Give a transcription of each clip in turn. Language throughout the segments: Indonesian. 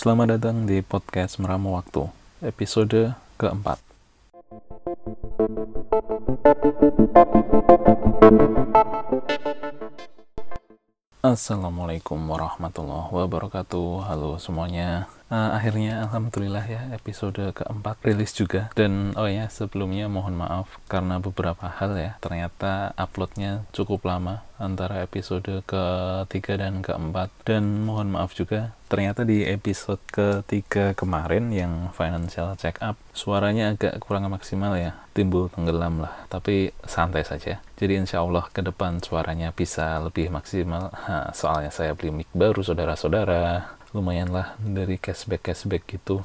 Selamat datang di podcast Meramu Waktu, episode keempat. Assalamualaikum warahmatullahi wabarakatuh. Halo semuanya uh, akhirnya alhamdulillah ya episode keempat rilis juga. Dan oh ya sebelumnya mohon maaf karena beberapa hal ya. Ternyata uploadnya cukup lama antara episode ketiga dan keempat. Dan mohon maaf juga ternyata di episode ketiga kemarin yang financial check up suaranya agak kurang maksimal ya. Timbul tenggelam lah tapi santai saja. Jadi insya Allah ke depan suaranya bisa lebih maksimal. Ha, soalnya saya beli mic baru saudara-saudara lumayan lah dari cashback cashback gitu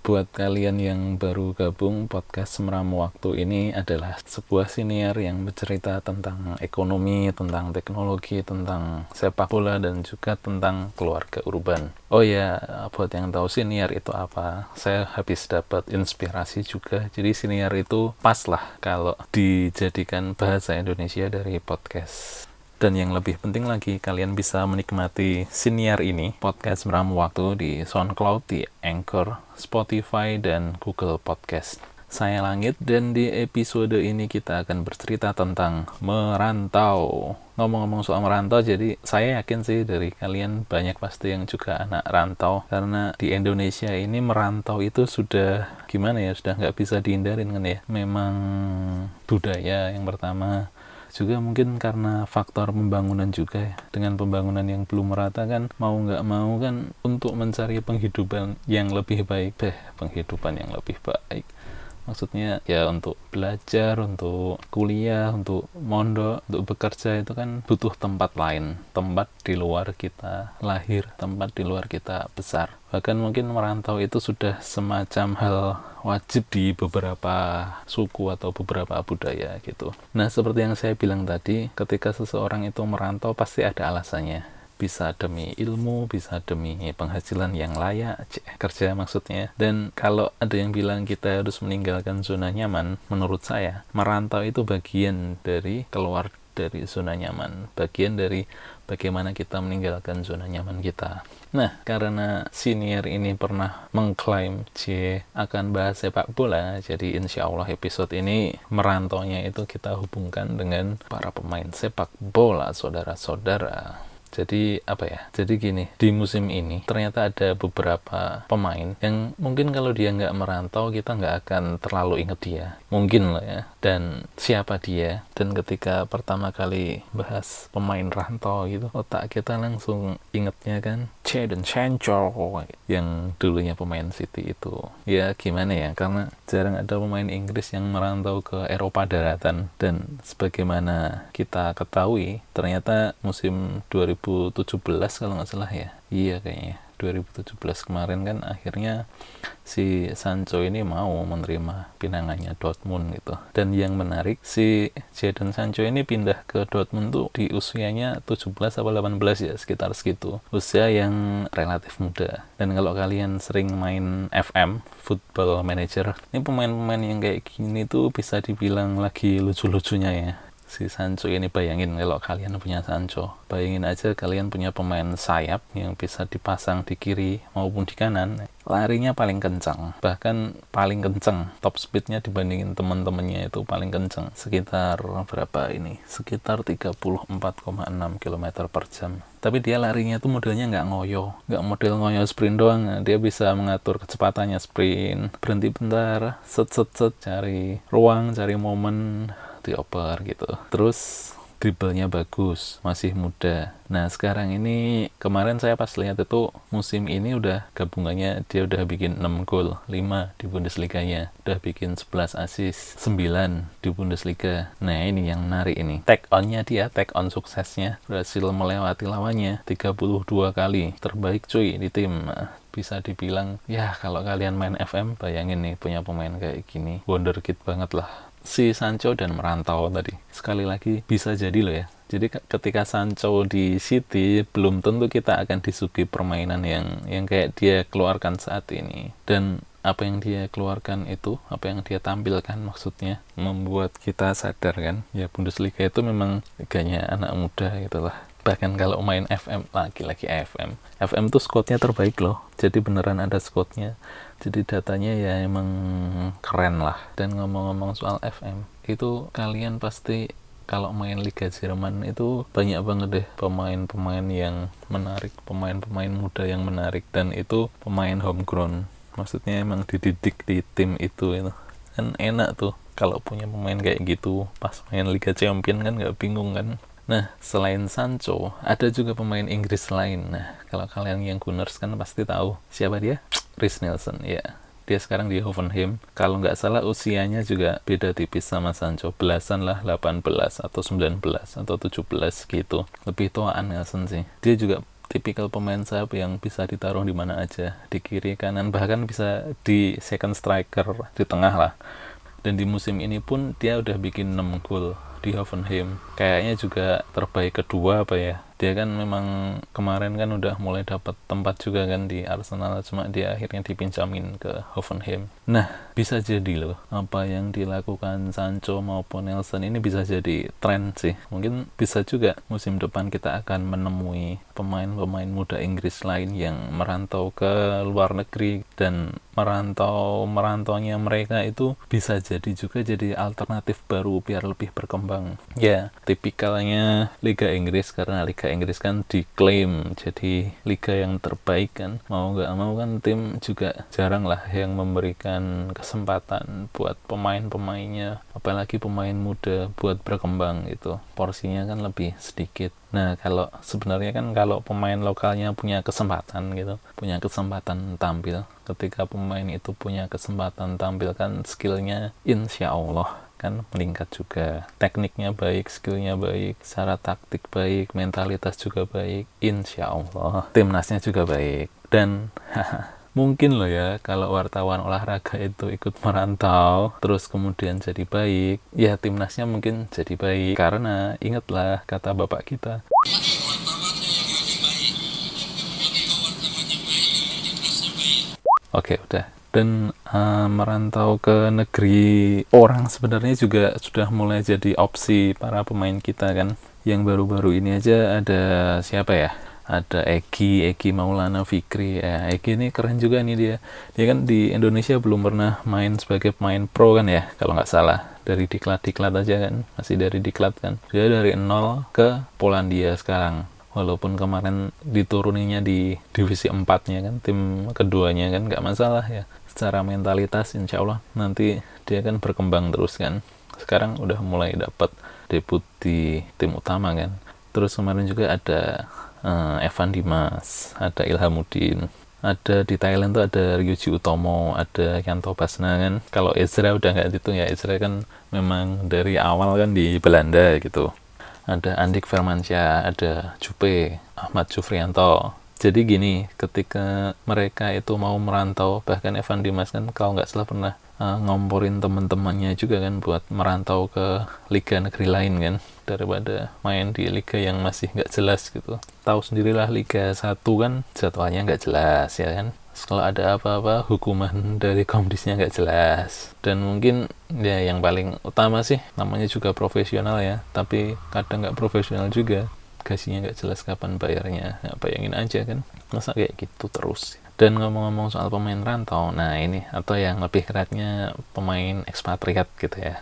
buat kalian yang baru gabung podcast Semeramu Waktu ini adalah sebuah siniar yang bercerita tentang ekonomi, tentang teknologi, tentang sepak bola dan juga tentang keluarga urban. Oh ya, buat yang tahu siniar itu apa, saya habis dapat inspirasi juga. Jadi siniar itu pas lah kalau dijadikan bahasa Indonesia dari podcast dan yang lebih penting lagi, kalian bisa menikmati siniar ini, podcast meramu waktu di SoundCloud, di Anchor, Spotify, dan Google Podcast. Saya Langit dan di episode ini kita akan bercerita tentang merantau. Ngomong-ngomong soal merantau, jadi saya yakin sih dari kalian banyak pasti yang juga anak rantau karena di Indonesia ini merantau itu sudah gimana ya, sudah nggak bisa dihindarin kan ya. Memang budaya yang pertama juga mungkin karena faktor pembangunan juga ya. Dengan pembangunan yang belum merata kan mau nggak mau kan untuk mencari penghidupan yang lebih baik deh penghidupan yang lebih baik maksudnya ya untuk belajar, untuk kuliah, untuk mondok, untuk bekerja itu kan butuh tempat lain, tempat di luar kita lahir, tempat di luar kita besar. Bahkan mungkin merantau itu sudah semacam hal wajib di beberapa suku atau beberapa budaya gitu. Nah, seperti yang saya bilang tadi, ketika seseorang itu merantau pasti ada alasannya bisa demi ilmu, bisa demi penghasilan yang layak, cek, kerja maksudnya. Dan kalau ada yang bilang kita harus meninggalkan zona nyaman, menurut saya merantau itu bagian dari keluar dari zona nyaman, bagian dari bagaimana kita meninggalkan zona nyaman kita. Nah, karena senior ini pernah mengklaim C akan bahas sepak bola, jadi insya Allah episode ini merantaunya itu kita hubungkan dengan para pemain sepak bola, saudara-saudara. Jadi apa ya? Jadi gini, di musim ini ternyata ada beberapa pemain yang mungkin kalau dia nggak merantau kita nggak akan terlalu inget dia. Mungkin lah ya. Dan siapa dia? Dan ketika pertama kali bahas pemain rantau gitu, otak kita langsung ingetnya kan Jadon Sancho yang dulunya pemain City itu. Ya gimana ya? Karena jarang ada pemain Inggris yang merantau ke Eropa daratan dan sebagaimana kita ketahui ternyata musim 2000 2017 kalau nggak salah ya iya kayaknya 2017 kemarin kan akhirnya si Sancho ini mau menerima pinangannya Dortmund gitu. Dan yang menarik si Jadon Sancho ini pindah ke Dortmund tuh di usianya 17 atau 18 ya sekitar segitu. Usia yang relatif muda. Dan kalau kalian sering main FM, Football Manager, ini pemain-pemain yang kayak gini tuh bisa dibilang lagi lucu-lucunya ya si Sancho ini bayangin kalau kalian punya Sancho bayangin aja kalian punya pemain sayap yang bisa dipasang di kiri maupun di kanan larinya paling kencang. Bahkan paling kencang top speednya dibandingin teman-temannya itu paling kencang sekitar berapa ini? Sekitar 34,6 km per jam. Tapi dia larinya tuh modelnya nggak ngoyo. Nggak model ngoyo sprint doang. Dia bisa mengatur kecepatannya sprint. Berhenti bentar set set set cari ruang cari momen dioper gitu terus dribblenya bagus, masih muda. Nah sekarang ini kemarin saya pas lihat itu musim ini udah gabungannya dia udah bikin 6 gol, 5 di Bundesliga-nya, udah bikin 11 assist, 9 di Bundesliga. Nah ini yang menarik ini. Tag on-nya dia, tag on suksesnya berhasil melewati lawannya 32 kali. Terbaik cuy di tim. Bisa dibilang ya kalau kalian main FM bayangin nih punya pemain kayak gini wonderkid banget lah si Sancho dan merantau tadi. Sekali lagi bisa jadi loh ya. Jadi ketika Sancho di City belum tentu kita akan disuguhi permainan yang yang kayak dia keluarkan saat ini. Dan apa yang dia keluarkan itu, apa yang dia tampilkan maksudnya membuat kita sadar kan, ya Bundesliga itu memang liganya anak muda gitulah bahkan kalau main FM lagi-lagi FM FM tuh squadnya terbaik loh jadi beneran ada squadnya jadi datanya ya emang keren lah dan ngomong-ngomong soal FM itu kalian pasti kalau main Liga Jerman itu banyak banget deh pemain-pemain yang menarik, pemain-pemain muda yang menarik dan itu pemain homegrown. Maksudnya emang dididik di tim itu itu. Kan enak tuh kalau punya pemain kayak gitu pas main Liga Champion kan nggak bingung kan. Nah, selain Sancho, ada juga pemain Inggris lain. Nah, kalau kalian yang Gunners kan pasti tahu siapa dia? Chris Nelson, ya. Dia sekarang di Hoffenheim. Kalau nggak salah usianya juga beda tipis sama Sancho. Belasan lah 18 atau 19 atau 17 gitu. Lebih tuaan Nelson sih. Dia juga tipikal pemain sayap yang bisa ditaruh di mana aja. Di kiri kanan bahkan bisa di second striker di tengah lah. Dan di musim ini pun dia udah bikin 6 gol di Hoffenheim. Kayaknya juga terbaik kedua apa ya? Dia kan memang kemarin kan udah mulai dapat tempat juga kan di Arsenal cuma dia akhirnya dipinjamin ke Hoffenheim. Nah bisa jadi loh apa yang dilakukan Sancho maupun Nelson ini bisa jadi tren sih. Mungkin bisa juga musim depan kita akan menemui pemain-pemain muda Inggris lain yang merantau ke luar negeri dan merantau merantaunya mereka itu bisa jadi juga jadi alternatif baru biar lebih berkembang ya tipikalnya Liga Inggris karena Liga Inggris kan diklaim jadi liga yang terbaik kan. Mau nggak mau kan tim juga jarang lah yang memberikan kesempatan buat pemain-pemainnya apalagi pemain muda buat berkembang gitu. Porsinya kan lebih sedikit. Nah, kalau sebenarnya kan kalau pemain lokalnya punya kesempatan gitu, punya kesempatan tampil, ketika pemain itu punya kesempatan tampil kan skillnya insya Allah kan meningkat juga. Tekniknya baik skillnya baik secara taktik baik mentalitas juga baik insya Allah timnasnya juga baik. Dan mungkin loh ya kalau wartawan olahraga itu ikut merantau terus kemudian jadi baik ya timnasnya mungkin jadi baik. Karena ingatlah kata bapak kita Oke, udah dan uh, merantau ke negeri orang sebenarnya juga sudah mulai jadi opsi para pemain kita kan. Yang baru-baru ini aja ada siapa ya? Ada Eki, Eki Maulana Fikri. Ya Eki ini keren juga nih dia. Dia kan di Indonesia belum pernah main sebagai pemain pro kan ya kalau nggak salah. Dari diklat-diklat aja kan masih dari diklat kan. Dia dari nol ke Polandia sekarang. Walaupun kemarin dituruninya di divisi 4 nya kan tim keduanya kan nggak masalah ya secara mentalitas insya Allah nanti dia kan berkembang terus kan. Sekarang udah mulai dapat debut di tim utama kan. Terus kemarin juga ada uh, Evan Dimas ada Ilhamuddin ada di Thailand tuh ada Ryuji Utomo ada Yanto Basna kan. Kalau Ezra udah nggak itu ya Ezra kan memang dari awal kan di Belanda gitu. Ada Andik Firmansyah ada Jupe Ahmad Jufrianto jadi gini ketika mereka itu mau merantau bahkan Evan Dimas kan kalau nggak salah pernah uh, ngomporin teman-temannya juga kan buat merantau ke liga negeri lain kan daripada main di liga yang masih nggak jelas gitu. Tahu sendirilah liga satu kan jadwalnya nggak jelas ya kan? Kalau ada apa-apa hukuman dari komdisnya nggak jelas. Dan mungkin ya yang paling utama sih namanya juga profesional ya. Tapi kadang nggak profesional juga gajinya nggak jelas kapan bayarnya. Ya, bayangin aja kan masa kayak gitu terus? Dan ngomong-ngomong soal pemain rantau nah ini atau yang lebih keratnya pemain ekspatriat gitu ya.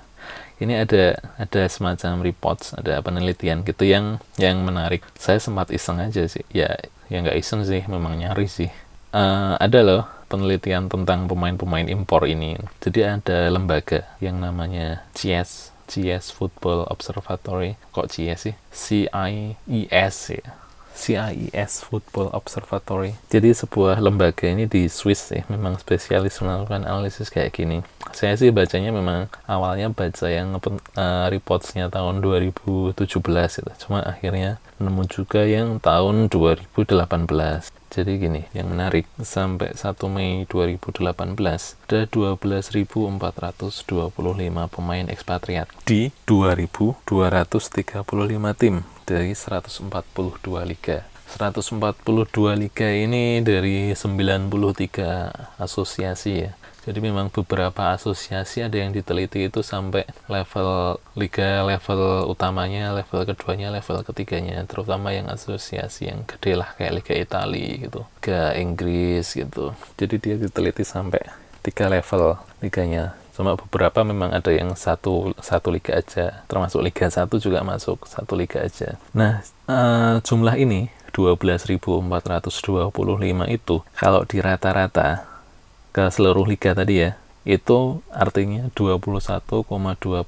Ini ada ada semacam reports ada penelitian gitu yang yang menarik. Saya sempat iseng aja sih. Ya ya nggak iseng sih memang nyari sih. Uh, ada loh penelitian tentang pemain-pemain impor ini. Jadi ada lembaga yang namanya CIES CS Football Observatory kok CS sih CIES ya CIES Football Observatory. Jadi sebuah lembaga ini di Swiss sih, memang spesialis melakukan analisis kayak gini. Saya sih bacanya memang awalnya baca yang uh, reportsnya tahun 2017 gitu. Cuma akhirnya nemu juga yang tahun 2018. Jadi gini, yang menarik, sampai 1 Mei 2018, ada 12.425 pemain ekspatriat di 2.235 tim dari 142 liga. 142 liga ini dari 93 asosiasi ya. Jadi memang beberapa asosiasi ada yang diteliti itu sampai level liga level utamanya, level keduanya, level ketiganya, terutama yang asosiasi yang gede lah kayak Liga Italia gitu, Liga Inggris gitu. Jadi dia diteliti sampai tiga level liganya cuma beberapa memang ada yang satu satu liga aja termasuk liga satu juga masuk satu liga aja nah uh, jumlah ini 12.425 itu kalau di rata-rata ke seluruh liga tadi ya itu artinya 21,2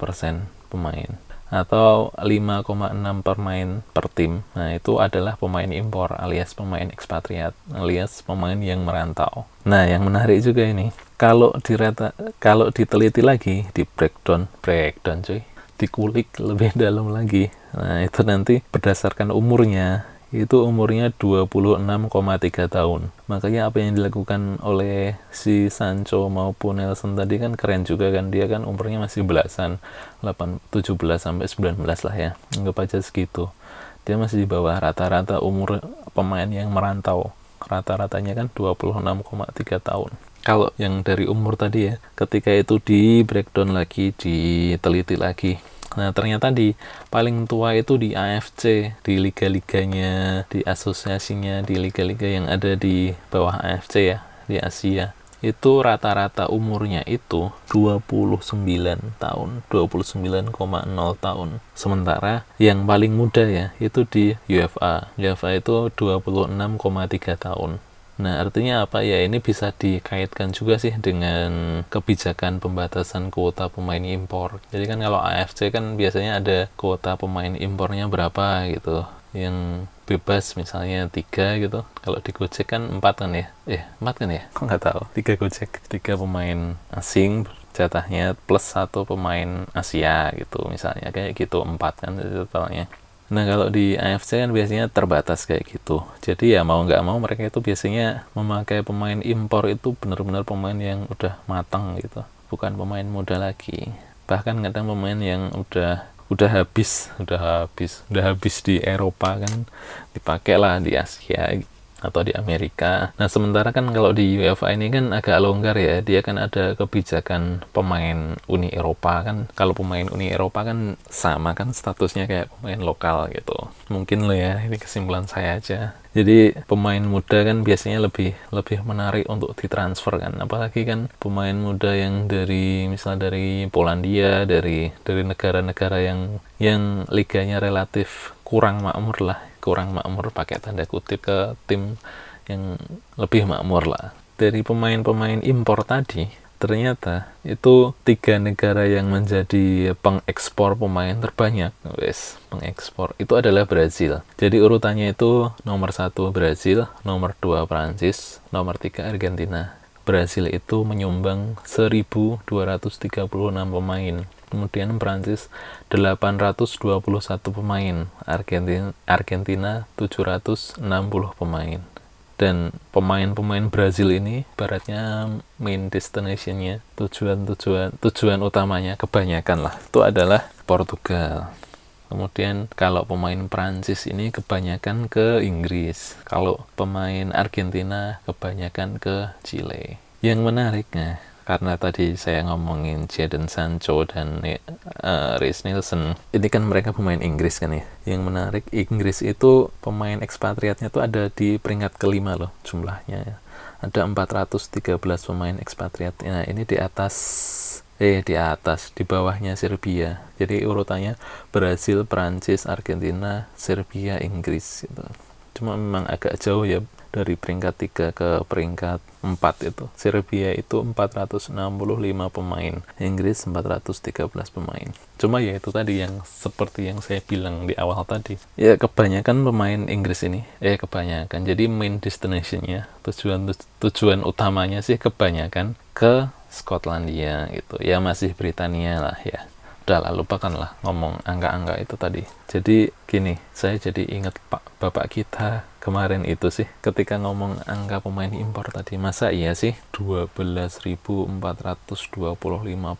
persen pemain atau 5,6 pemain per tim. Nah, itu adalah pemain impor alias pemain ekspatriat alias pemain yang merantau. Nah, yang menarik juga ini, kalau dirata kalau diteliti lagi di breakdown, breakdown cuy, dikulik lebih dalam lagi. Nah, itu nanti berdasarkan umurnya, itu umurnya 26,3 tahun. Makanya apa yang dilakukan oleh si Sancho maupun Nelson tadi kan keren juga kan. Dia kan umurnya masih belasan, 8, 17 sampai 19 lah ya. Anggap aja segitu. Dia masih di bawah rata-rata umur pemain yang merantau. Rata-ratanya kan 26,3 tahun. Kalau yang dari umur tadi ya, ketika itu di breakdown lagi, diteliti lagi, Nah, ternyata di paling tua itu di AFC, di liga-liganya, di asosiasinya, di liga-liga yang ada di bawah AFC ya, di Asia. Itu rata-rata umurnya itu 29 tahun, 29,0 tahun. Sementara yang paling muda ya, itu di UEFA. UEFA itu 26,3 tahun. Nah, artinya apa ya? Ini bisa dikaitkan juga sih dengan kebijakan pembatasan kuota pemain impor. Jadi kan kalau AFC kan biasanya ada kuota pemain impornya berapa gitu. Yang bebas misalnya tiga gitu. Kalau di Gojek kan empat kan ya? Eh, empat kan ya? Kok nggak tahu. Tiga Gojek, tiga pemain asing jatahnya plus satu pemain Asia gitu misalnya kayak gitu empat kan totalnya Nah kalau di AFC kan biasanya terbatas kayak gitu. Jadi ya mau nggak mau mereka itu biasanya memakai pemain impor itu benar-benar pemain yang udah matang gitu, bukan pemain muda lagi. Bahkan kadang pemain yang udah udah habis, udah habis, udah habis di Eropa kan dipakai lah di Asia atau di Amerika. Nah, sementara kan kalau di UEFA ini kan agak longgar ya. Dia kan ada kebijakan pemain Uni Eropa kan. Kalau pemain Uni Eropa kan sama kan statusnya kayak pemain lokal gitu. Mungkin lo ya, ini kesimpulan saya aja. Jadi pemain muda kan biasanya lebih lebih menarik untuk ditransfer kan. Apalagi kan pemain muda yang dari misal dari Polandia, dari dari negara-negara yang yang liganya relatif kurang makmur lah kurang makmur pakai tanda kutip ke tim yang lebih makmur lah. Dari pemain-pemain impor tadi ternyata itu tiga negara yang menjadi pengekspor pemain terbanyak. Wes pengekspor. Itu adalah Brazil. Jadi urutannya itu nomor satu Brazil nomor dua Prancis nomor tiga Argentina. Brazil itu menyumbang 1236 pemain kemudian Prancis 821 pemain, Argentina, Argentina 760 pemain. Dan pemain-pemain Brazil ini baratnya main destinationnya, tujuan-tujuan tujuan utamanya kebanyakan lah, itu adalah Portugal. Kemudian kalau pemain Prancis ini kebanyakan ke Inggris. Kalau pemain Argentina kebanyakan ke Chile. Yang menariknya, karena tadi saya ngomongin Jadon Sancho dan uh, Reece Nielsen. Ini kan mereka pemain Inggris kan ya? Yang menarik Inggris itu pemain ekspatriatnya tuh ada di peringkat kelima loh jumlahnya. Ada 413 pemain ekspatriat. Nah ini di atas eh di atas di bawahnya Serbia. Jadi urutannya Brasil Prancis Argentina Serbia Inggris gitu. Cuma memang agak jauh ya dari peringkat 3 ke peringkat 4 itu. Serbia itu 465 pemain, Inggris 413 pemain. Cuma ya itu tadi yang seperti yang saya bilang di awal tadi. Ya kebanyakan pemain Inggris ini, eh kebanyakan. Jadi main destinationnya, tujuan tujuan utamanya sih kebanyakan ke Skotlandia gitu. Ya masih Britania lah ya udahlah lupakanlah ngomong angka-angka itu tadi. Jadi gini saya jadi ingat pak bapak kita kemarin itu sih ketika ngomong angka pemain impor tadi masa iya sih 12.425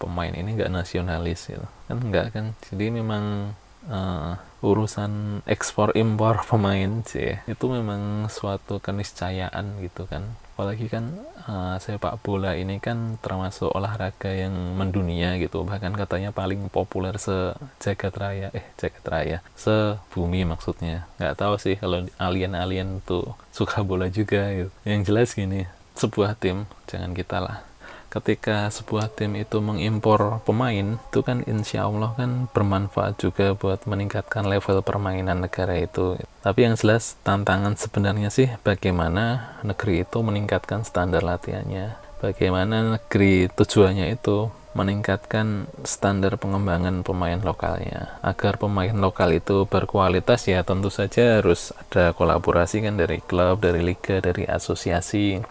pemain ini nggak nasionalis gitu? Kan nggak kan? Jadi memang uh, urusan ekspor impor pemain sih itu memang suatu keniscayaan gitu kan apalagi kan uh, sepak bola ini kan termasuk olahraga yang mendunia gitu. Bahkan katanya paling populer sejagat raya eh jagat raya sebumi maksudnya. Nggak tahu sih kalau alien-alien tuh suka bola juga gitu. Yang jelas gini sebuah tim jangan kita lah ketika sebuah tim itu mengimpor pemain itu kan insya Allah kan bermanfaat juga buat meningkatkan level permainan negara itu. Tapi yang jelas tantangan sebenarnya sih bagaimana negeri itu meningkatkan standar latihannya. Bagaimana negeri tujuannya itu meningkatkan standar pengembangan pemain lokalnya. Agar pemain lokal itu berkualitas ya tentu saja harus ada kolaborasi kan dari klub, dari liga, dari asosiasi.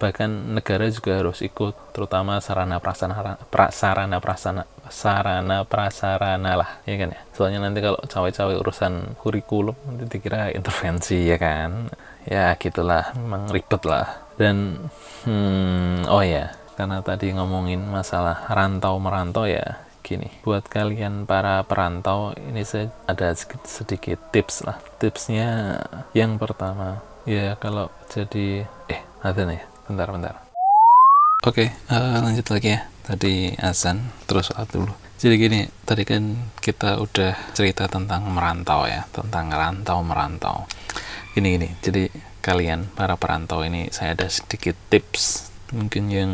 Bahkan negara juga harus ikut terutama sarana prasarana prasarana prasarana sarana prasarana lah ya kan ya. Soalnya nanti kalau cawe-cawe urusan kurikulum nanti dikira intervensi ya kan. Ya gitulah memang ribet lah. Dan hmm, oh ya karena tadi ngomongin masalah rantau merantau ya gini. Buat kalian para perantau ini saya ada sedikit, tips lah. Tipsnya yang pertama ya kalau jadi eh ada nih bentar bentar. Oke okay, uh, eh, lanjut lagi ya. Tadi azan terus sholat dulu. Jadi gini tadi kan kita udah cerita tentang merantau ya tentang rantau merantau gini gini. Jadi kalian para perantau ini saya ada sedikit tips mungkin yang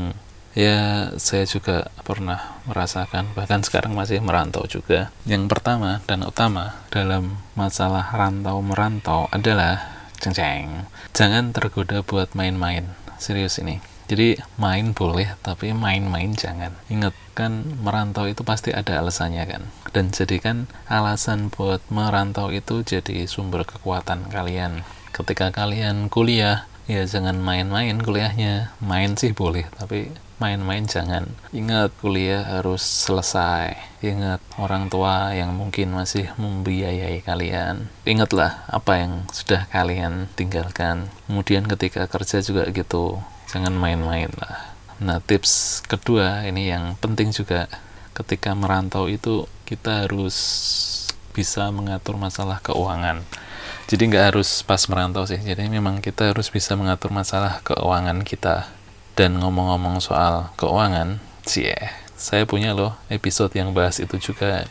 ya saya juga pernah merasakan bahkan sekarang masih merantau juga. Yang pertama dan utama dalam masalah rantau merantau adalah ceng ceng jangan tergoda buat main-main. Serius ini. Jadi main boleh tapi main-main jangan. Ingat kan merantau itu pasti ada alasannya kan? Dan jadikan alasan buat merantau itu jadi sumber kekuatan kalian. Ketika kalian kuliah ya jangan main-main kuliahnya. Main sih boleh tapi main-main jangan ingat kuliah harus selesai. Ingat orang tua yang mungkin masih membiayai kalian. Ingatlah apa yang sudah kalian tinggalkan. Kemudian ketika kerja juga gitu jangan main-main lah. Nah tips kedua ini yang penting juga. Ketika merantau itu kita harus bisa mengatur masalah keuangan. Jadi nggak harus pas merantau sih. Jadi memang kita harus bisa mengatur masalah keuangan kita dan ngomong-ngomong soal keuangan yeah, saya punya loh episode yang bahas itu juga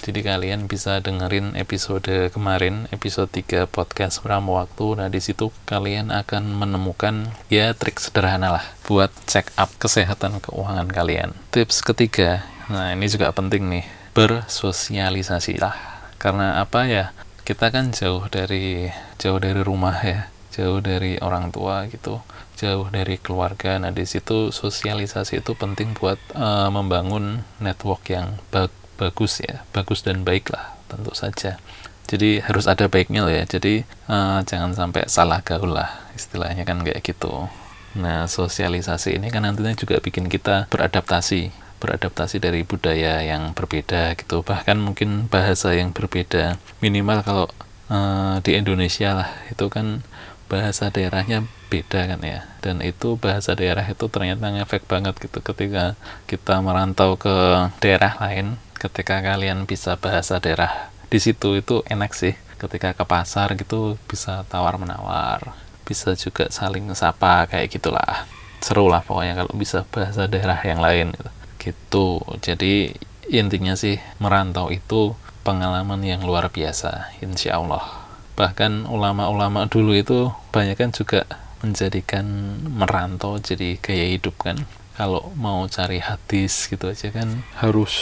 jadi kalian bisa dengerin episode kemarin, episode 3 podcast Bram Waktu. Nah, di situ kalian akan menemukan ya trik sederhana lah buat check up kesehatan keuangan kalian. Tips ketiga, nah ini juga penting nih, bersosialisasi lah. Karena apa ya? Kita kan jauh dari jauh dari rumah ya, jauh dari orang tua gitu jauh dari keluarga. Nah, di situ sosialisasi itu penting buat uh, membangun network yang bagus bagus ya bagus dan baik lah tentu saja. Jadi harus ada baiknya loh ya. Jadi uh, jangan sampai salah gaul lah istilahnya kan kayak gitu. Nah sosialisasi ini kan nantinya juga bikin kita beradaptasi beradaptasi dari budaya yang berbeda gitu. Bahkan mungkin bahasa yang berbeda minimal kalau uh, di Indonesia lah itu kan bahasa daerahnya beda kan ya. Dan itu bahasa daerah itu ternyata ngefek banget gitu ketika kita merantau ke daerah lain ketika kalian bisa bahasa daerah di situ itu enak sih. Ketika ke pasar gitu bisa tawar menawar bisa juga saling sapa kayak gitulah. Seru lah pokoknya kalau bisa bahasa daerah yang lain gitu, gitu. jadi intinya sih merantau itu pengalaman yang luar biasa insya Allah bahkan ulama-ulama dulu itu banyak kan juga menjadikan merantau jadi gaya hidup kan. Kalau mau cari hadis gitu aja kan harus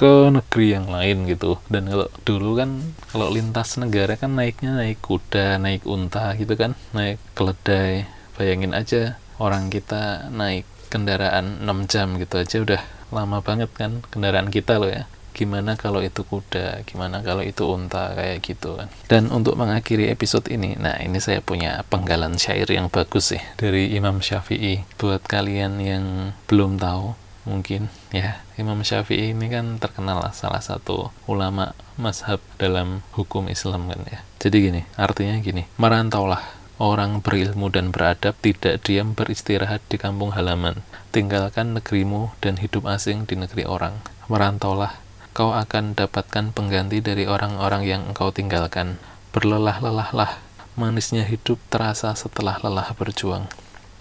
ke negeri yang lain gitu. Dan kalau dulu kan kalau lintas negara kan naiknya naik kuda naik unta gitu kan naik keledai. Bayangin aja orang kita naik kendaraan 6 jam gitu aja udah lama banget kan kendaraan kita loh ya gimana kalau itu kuda, gimana kalau itu unta kayak gitu kan. Dan untuk mengakhiri episode ini, nah ini saya punya penggalan syair yang bagus sih dari Imam Syafi'i. Buat kalian yang belum tahu, mungkin ya Imam Syafi'i ini kan terkenal lah salah satu ulama mazhab dalam hukum Islam kan ya. Jadi gini, artinya gini, merantaulah orang berilmu dan beradab tidak diam beristirahat di kampung halaman. Tinggalkan negerimu dan hidup asing di negeri orang. Merantaulah kau akan dapatkan pengganti dari orang-orang yang engkau tinggalkan. Berlelah-lelahlah, manisnya hidup terasa setelah lelah berjuang.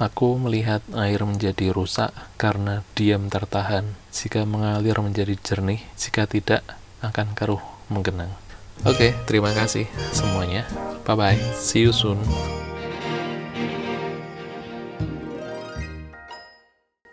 Aku melihat air menjadi rusak karena diam tertahan. Jika mengalir menjadi jernih, jika tidak akan keruh menggenang. Oke, okay, terima kasih semuanya. Bye bye. See you soon.